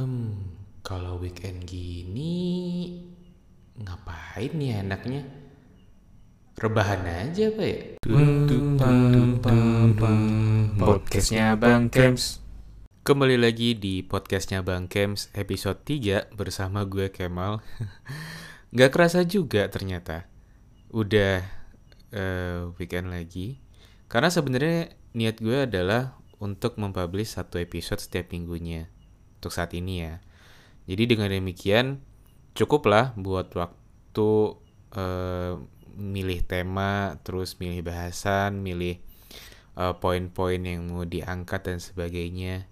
Hmm, kalau weekend gini ngapain nih enaknya? Rebahan aja apa ya? Podcastnya Bang Kems. Kembali lagi di podcastnya Bang Kems episode 3 bersama gue Kemal. Gak kerasa juga ternyata. Udah eh, weekend lagi. Karena sebenarnya niat gue adalah untuk mempublish satu episode setiap minggunya. Untuk saat ini ya. Jadi dengan demikian cukuplah buat waktu eh, milih tema, terus milih bahasan, milih eh, poin-poin yang mau diangkat dan sebagainya.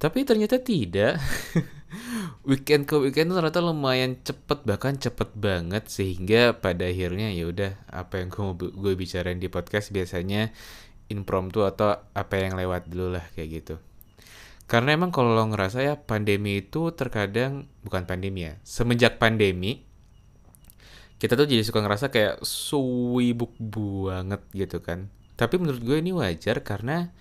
Tapi ternyata tidak. weekend ke weekend ternyata lumayan cepet bahkan cepet banget sehingga pada akhirnya ya udah apa yang gue gue bicarain di podcast biasanya impromptu atau apa yang lewat dulu lah kayak gitu. Karena emang kalau lo ngerasa ya pandemi itu terkadang bukan pandemi ya, semenjak pandemi kita tuh jadi suka ngerasa kayak suwibuk banget gitu kan. Tapi menurut gue ini wajar karena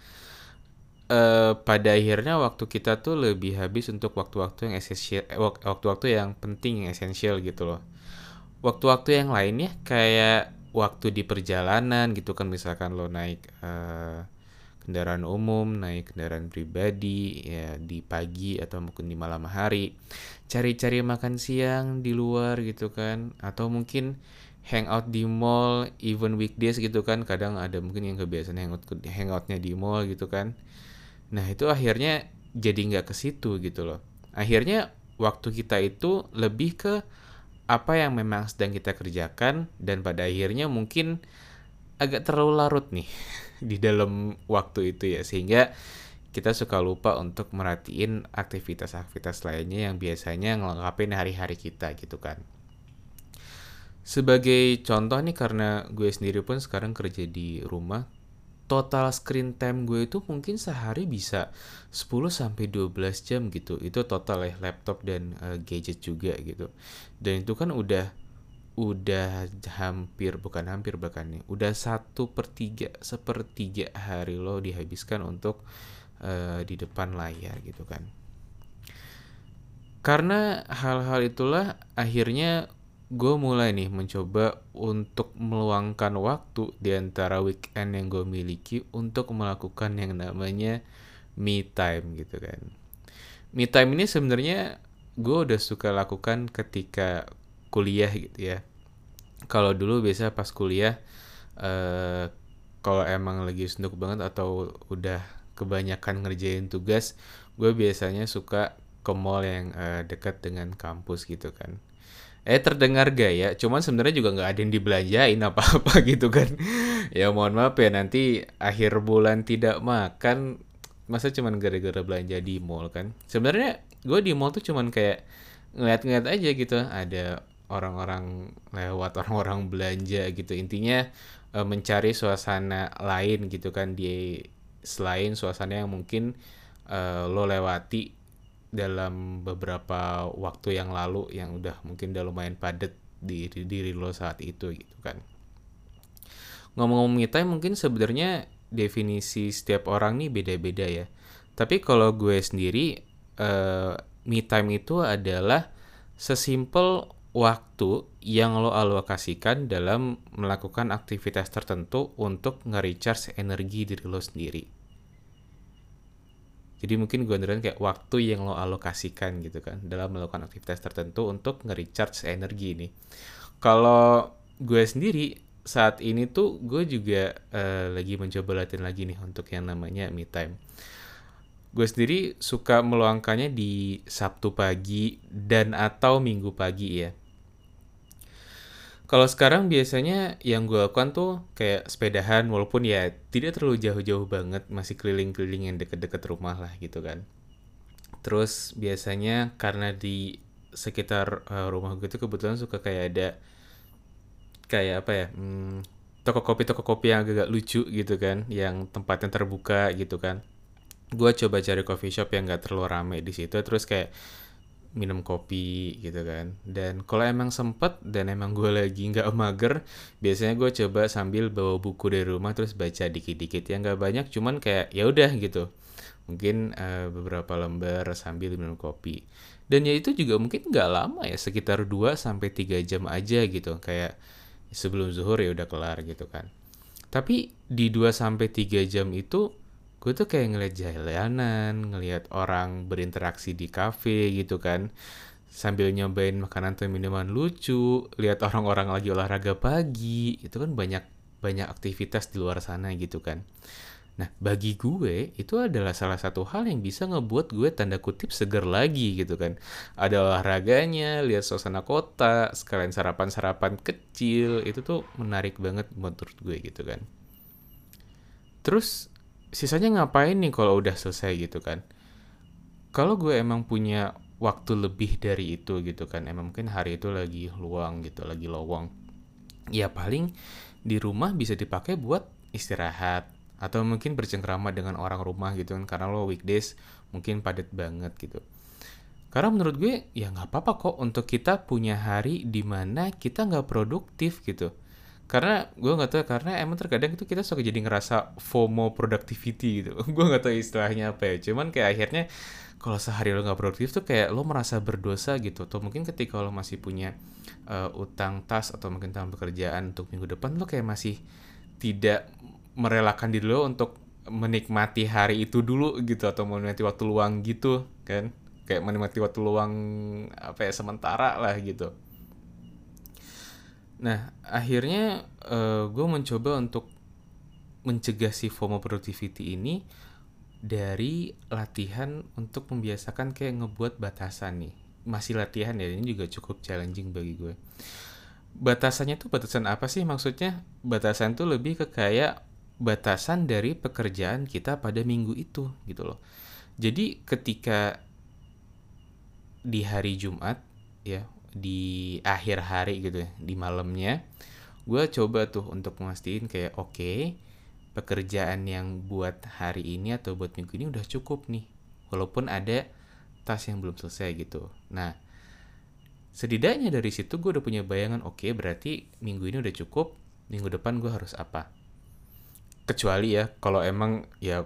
eh, pada akhirnya waktu kita tuh lebih habis untuk waktu-waktu yang esensial, eh, wak- waktu-waktu yang penting, yang esensial gitu loh. Waktu-waktu yang lainnya kayak waktu di perjalanan gitu kan misalkan lo naik eh, kendaraan umum, naik kendaraan pribadi ya di pagi atau mungkin di malam hari. Cari-cari makan siang di luar gitu kan atau mungkin hangout di mall even weekdays gitu kan kadang ada mungkin yang kebiasaan hangout hangoutnya di mall gitu kan Nah itu akhirnya jadi nggak ke situ gitu loh. Akhirnya waktu kita itu lebih ke apa yang memang sedang kita kerjakan dan pada akhirnya mungkin agak terlalu larut nih di dalam waktu itu ya sehingga kita suka lupa untuk merhatiin aktivitas-aktivitas lainnya yang biasanya ngelengkapin hari-hari kita gitu kan. Sebagai contoh nih karena gue sendiri pun sekarang kerja di rumah, total screen time gue itu mungkin sehari bisa 10 sampai 12 jam gitu. Itu total ya laptop dan eh, gadget juga gitu. Dan itu kan udah udah hampir bukan hampir bahkan nih udah satu per tiga sepertiga hari lo dihabiskan untuk eh, di depan layar gitu kan karena hal-hal itulah akhirnya gue mulai nih mencoba untuk meluangkan waktu di antara weekend yang gue miliki untuk melakukan yang namanya me time gitu kan. Me time ini sebenarnya gue udah suka lakukan ketika kuliah gitu ya. Kalau dulu biasa pas kuliah eh kalau emang lagi senduk banget atau udah kebanyakan ngerjain tugas, gue biasanya suka ke mall yang eh, dekat dengan kampus gitu kan. Eh terdengar gaya, cuman sebenarnya juga nggak ada yang dibelanjain apa-apa gitu kan. Ya mohon maaf ya nanti akhir bulan tidak makan, masa cuman gara-gara belanja di mall kan. Sebenarnya gue di mall tuh cuman kayak ngeliat-ngeliat aja gitu, ada orang-orang lewat, orang-orang belanja gitu. Intinya eh, mencari suasana lain gitu kan di selain suasana yang mungkin eh, lo lewati dalam beberapa waktu yang lalu yang udah mungkin udah lumayan padat di di diri lo saat itu gitu kan. Ngomong-ngomong time mungkin sebenarnya definisi setiap orang nih beda-beda ya. Tapi kalau gue sendiri eh, me time itu adalah sesimpel waktu yang lo alokasikan dalam melakukan aktivitas tertentu untuk nge-recharge energi diri lo sendiri. Jadi mungkin gue beneran kayak waktu yang lo alokasikan gitu kan dalam melakukan aktivitas tertentu untuk nge-recharge energi ini. Kalau gue sendiri saat ini tuh gue juga eh, lagi mencoba latihan lagi nih untuk yang namanya me time. Gue sendiri suka meluangkannya di Sabtu pagi dan atau Minggu pagi ya. Kalau sekarang biasanya yang gue lakukan tuh kayak sepedahan walaupun ya tidak terlalu jauh-jauh banget, masih keliling-keliling yang deket-deket rumah lah gitu kan. Terus biasanya karena di sekitar eh, rumah gue tuh kebetulan suka kayak ada kayak apa ya hmm, toko kopi toko kopi yang agak lucu gitu kan yang tempatnya terbuka gitu kan gue coba cari coffee shop yang gak terlalu rame di situ terus kayak minum kopi gitu kan. Dan kalau emang sempet dan emang gue lagi nggak mager biasanya gue coba sambil bawa buku dari rumah terus baca dikit-dikit. Ya nggak banyak cuman kayak ya udah gitu. Mungkin uh, beberapa lembar sambil minum kopi. Dan ya itu juga mungkin nggak lama ya sekitar 2 sampai tiga jam aja gitu. Kayak sebelum zuhur ya udah kelar gitu kan. Tapi di 2 sampai tiga jam itu gue tuh kayak ngeliat jalanan, ngeliat orang berinteraksi di kafe gitu kan, sambil nyobain makanan atau minuman lucu, lihat orang-orang lagi olahraga pagi, itu kan banyak banyak aktivitas di luar sana gitu kan. Nah, bagi gue itu adalah salah satu hal yang bisa ngebuat gue tanda kutip seger lagi gitu kan. Ada olahraganya, lihat suasana kota, sekalian sarapan-sarapan kecil, itu tuh menarik banget menurut gue gitu kan. Terus sisanya ngapain nih kalau udah selesai gitu kan? Kalau gue emang punya waktu lebih dari itu gitu kan emang mungkin hari itu lagi luang gitu lagi lowong ya paling di rumah bisa dipakai buat istirahat atau mungkin bercengkrama dengan orang rumah gitu kan karena lo weekdays mungkin padat banget gitu. Karena menurut gue ya nggak apa-apa kok untuk kita punya hari di mana kita nggak produktif gitu karena gue nggak tahu karena emang terkadang itu kita suka jadi ngerasa FOMO productivity gitu. Gue nggak tahu istilahnya apa ya. Cuman kayak akhirnya kalau sehari lo nggak produktif tuh kayak lo merasa berdosa gitu. Atau mungkin ketika lo masih punya uh, utang tas atau mungkin tanggung pekerjaan untuk minggu depan lo kayak masih tidak merelakan diri lo untuk menikmati hari itu dulu gitu. Atau menikmati waktu luang gitu kan? Kayak menikmati waktu luang apa ya sementara lah gitu Nah, akhirnya uh, eh, gue mencoba untuk mencegah si FOMO productivity ini dari latihan untuk membiasakan kayak ngebuat batasan nih. Masih latihan ya, ini juga cukup challenging bagi gue. Batasannya tuh batasan apa sih maksudnya? Batasan tuh lebih ke kayak batasan dari pekerjaan kita pada minggu itu gitu loh. Jadi ketika di hari Jumat ya di akhir hari gitu ya, di malamnya gue coba tuh untuk memastikan kayak oke okay, pekerjaan yang buat hari ini atau buat minggu ini udah cukup nih walaupun ada tas yang belum selesai gitu. Nah setidaknya dari situ gue udah punya bayangan oke okay, berarti minggu ini udah cukup minggu depan gue harus apa? Kecuali ya kalau emang ya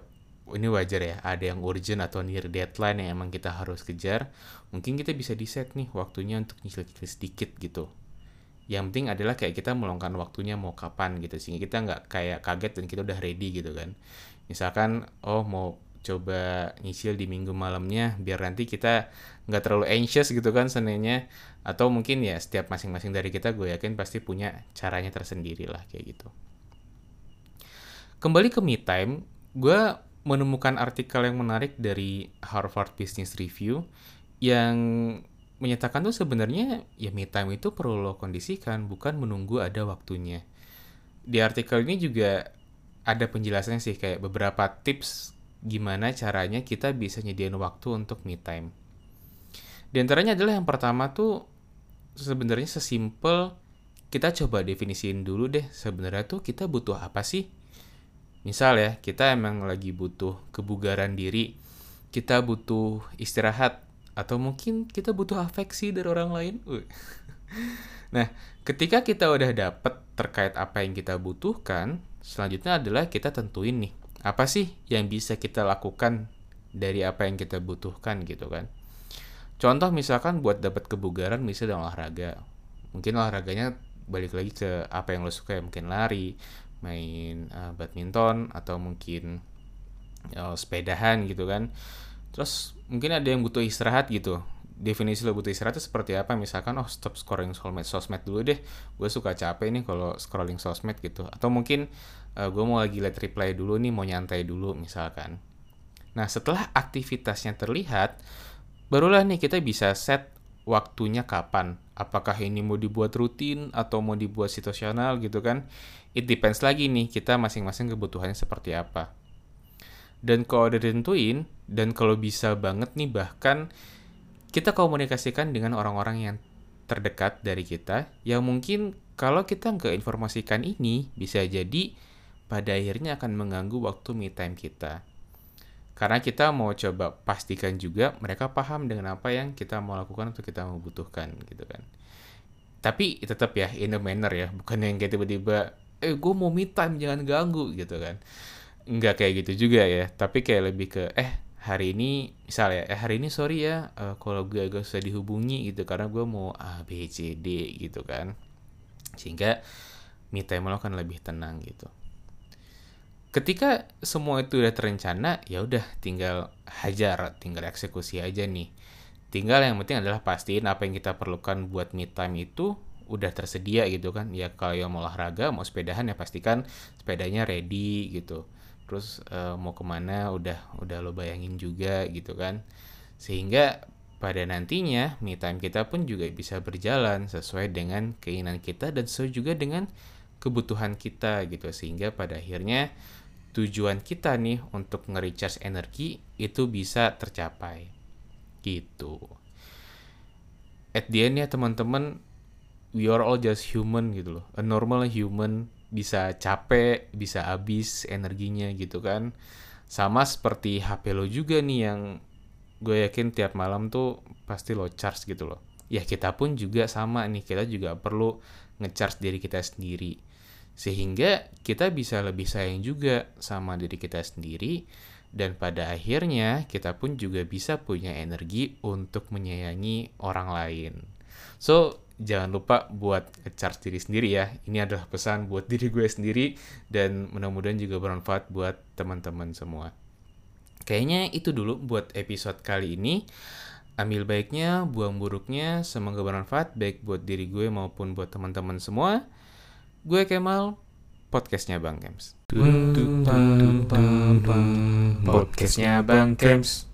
ini wajar ya ada yang urgent atau near deadline yang emang kita harus kejar mungkin kita bisa di set nih waktunya untuk nyicil-nyicil sedikit gitu. Yang penting adalah kayak kita meluangkan waktunya mau kapan gitu sehingga kita nggak kayak kaget dan kita udah ready gitu kan. Misalkan oh mau coba nyicil di minggu malamnya biar nanti kita nggak terlalu anxious gitu kan senenya atau mungkin ya setiap masing-masing dari kita gue yakin pasti punya caranya tersendiri lah kayak gitu. Kembali ke me time gue menemukan artikel yang menarik dari Harvard Business Review yang menyatakan tuh sebenarnya ya me time itu perlu lo kondisikan bukan menunggu ada waktunya. Di artikel ini juga ada penjelasannya sih kayak beberapa tips gimana caranya kita bisa nyediain waktu untuk me time. Di antaranya adalah yang pertama tuh sebenarnya sesimpel kita coba definisiin dulu deh sebenarnya tuh kita butuh apa sih Misal ya, kita emang lagi butuh kebugaran diri, kita butuh istirahat, atau mungkin kita butuh afeksi dari orang lain. nah, ketika kita udah dapet terkait apa yang kita butuhkan, selanjutnya adalah kita tentuin nih, apa sih yang bisa kita lakukan dari apa yang kita butuhkan gitu kan. Contoh misalkan buat dapat kebugaran misalnya olahraga. Mungkin olahraganya balik lagi ke apa yang lo suka ya, mungkin lari, main uh, badminton atau mungkin uh, sepedahan gitu kan. Terus mungkin ada yang butuh istirahat gitu. Definisi lo butuh istirahat itu seperti apa? Misalkan oh stop scrolling sosmed sosmed dulu deh. Gue suka capek nih kalau scrolling sosmed gitu. Atau mungkin uh, gue mau lagi liat reply dulu nih mau nyantai dulu misalkan. Nah setelah aktivitasnya terlihat barulah nih kita bisa set waktunya kapan? Apakah ini mau dibuat rutin atau mau dibuat situasional gitu kan? It depends lagi nih kita masing-masing kebutuhannya seperti apa. Dan kalau udah ditentuin dan kalau bisa banget nih bahkan kita komunikasikan dengan orang-orang yang terdekat dari kita yang mungkin kalau kita nggak informasikan ini bisa jadi pada akhirnya akan mengganggu waktu me time kita Karena kita mau coba pastikan juga mereka paham dengan apa yang kita mau lakukan atau kita mau butuhkan gitu kan. Tapi tetap ya in a manner ya, bukan yang kayak tiba-tiba eh gue mau me time jangan ganggu gitu kan. Nggak kayak gitu juga ya, tapi kayak lebih ke eh hari ini misalnya eh hari ini sorry ya uh, kalau gue agak susah dihubungi gitu karena gue mau A B C D gitu kan sehingga me time lo kan lebih tenang gitu ketika semua itu udah terencana ya udah tinggal hajar tinggal eksekusi aja nih. Tinggal yang penting adalah pastiin apa yang kita perlukan buat me time itu udah tersedia gitu kan. Ya kalau yang mau olahraga mau sepedahan ya pastikan sepedanya ready gitu. Terus uh, mau ke mana udah udah lo bayangin juga gitu kan. Sehingga pada nantinya me time kita pun juga bisa berjalan sesuai dengan keinginan kita dan sesuai juga dengan kebutuhan kita gitu. Sehingga pada akhirnya tujuan kita nih untuk nge-recharge energi itu bisa tercapai gitu at the end ya teman-teman we are all just human gitu loh a normal human bisa capek, bisa habis energinya gitu kan. Sama seperti HP lo juga nih yang gue yakin tiap malam tuh pasti lo charge gitu loh. Ya kita pun juga sama nih, kita juga perlu ngecharge diri kita sendiri. Sehingga kita bisa lebih sayang juga sama diri kita sendiri dan pada akhirnya kita pun juga bisa punya energi untuk menyayangi orang lain. So, jangan lupa buat ngecharge diri sendiri ya. Ini adalah pesan buat diri gue sendiri dan mudah-mudahan juga bermanfaat buat teman-teman semua. Kayaknya itu dulu buat episode kali ini. Ambil baiknya, buang buruknya, semoga bermanfaat baik buat diri gue maupun buat teman-teman semua. Gue Kemal, podcastnya Bang Kems. Podcastnya Bang Kems.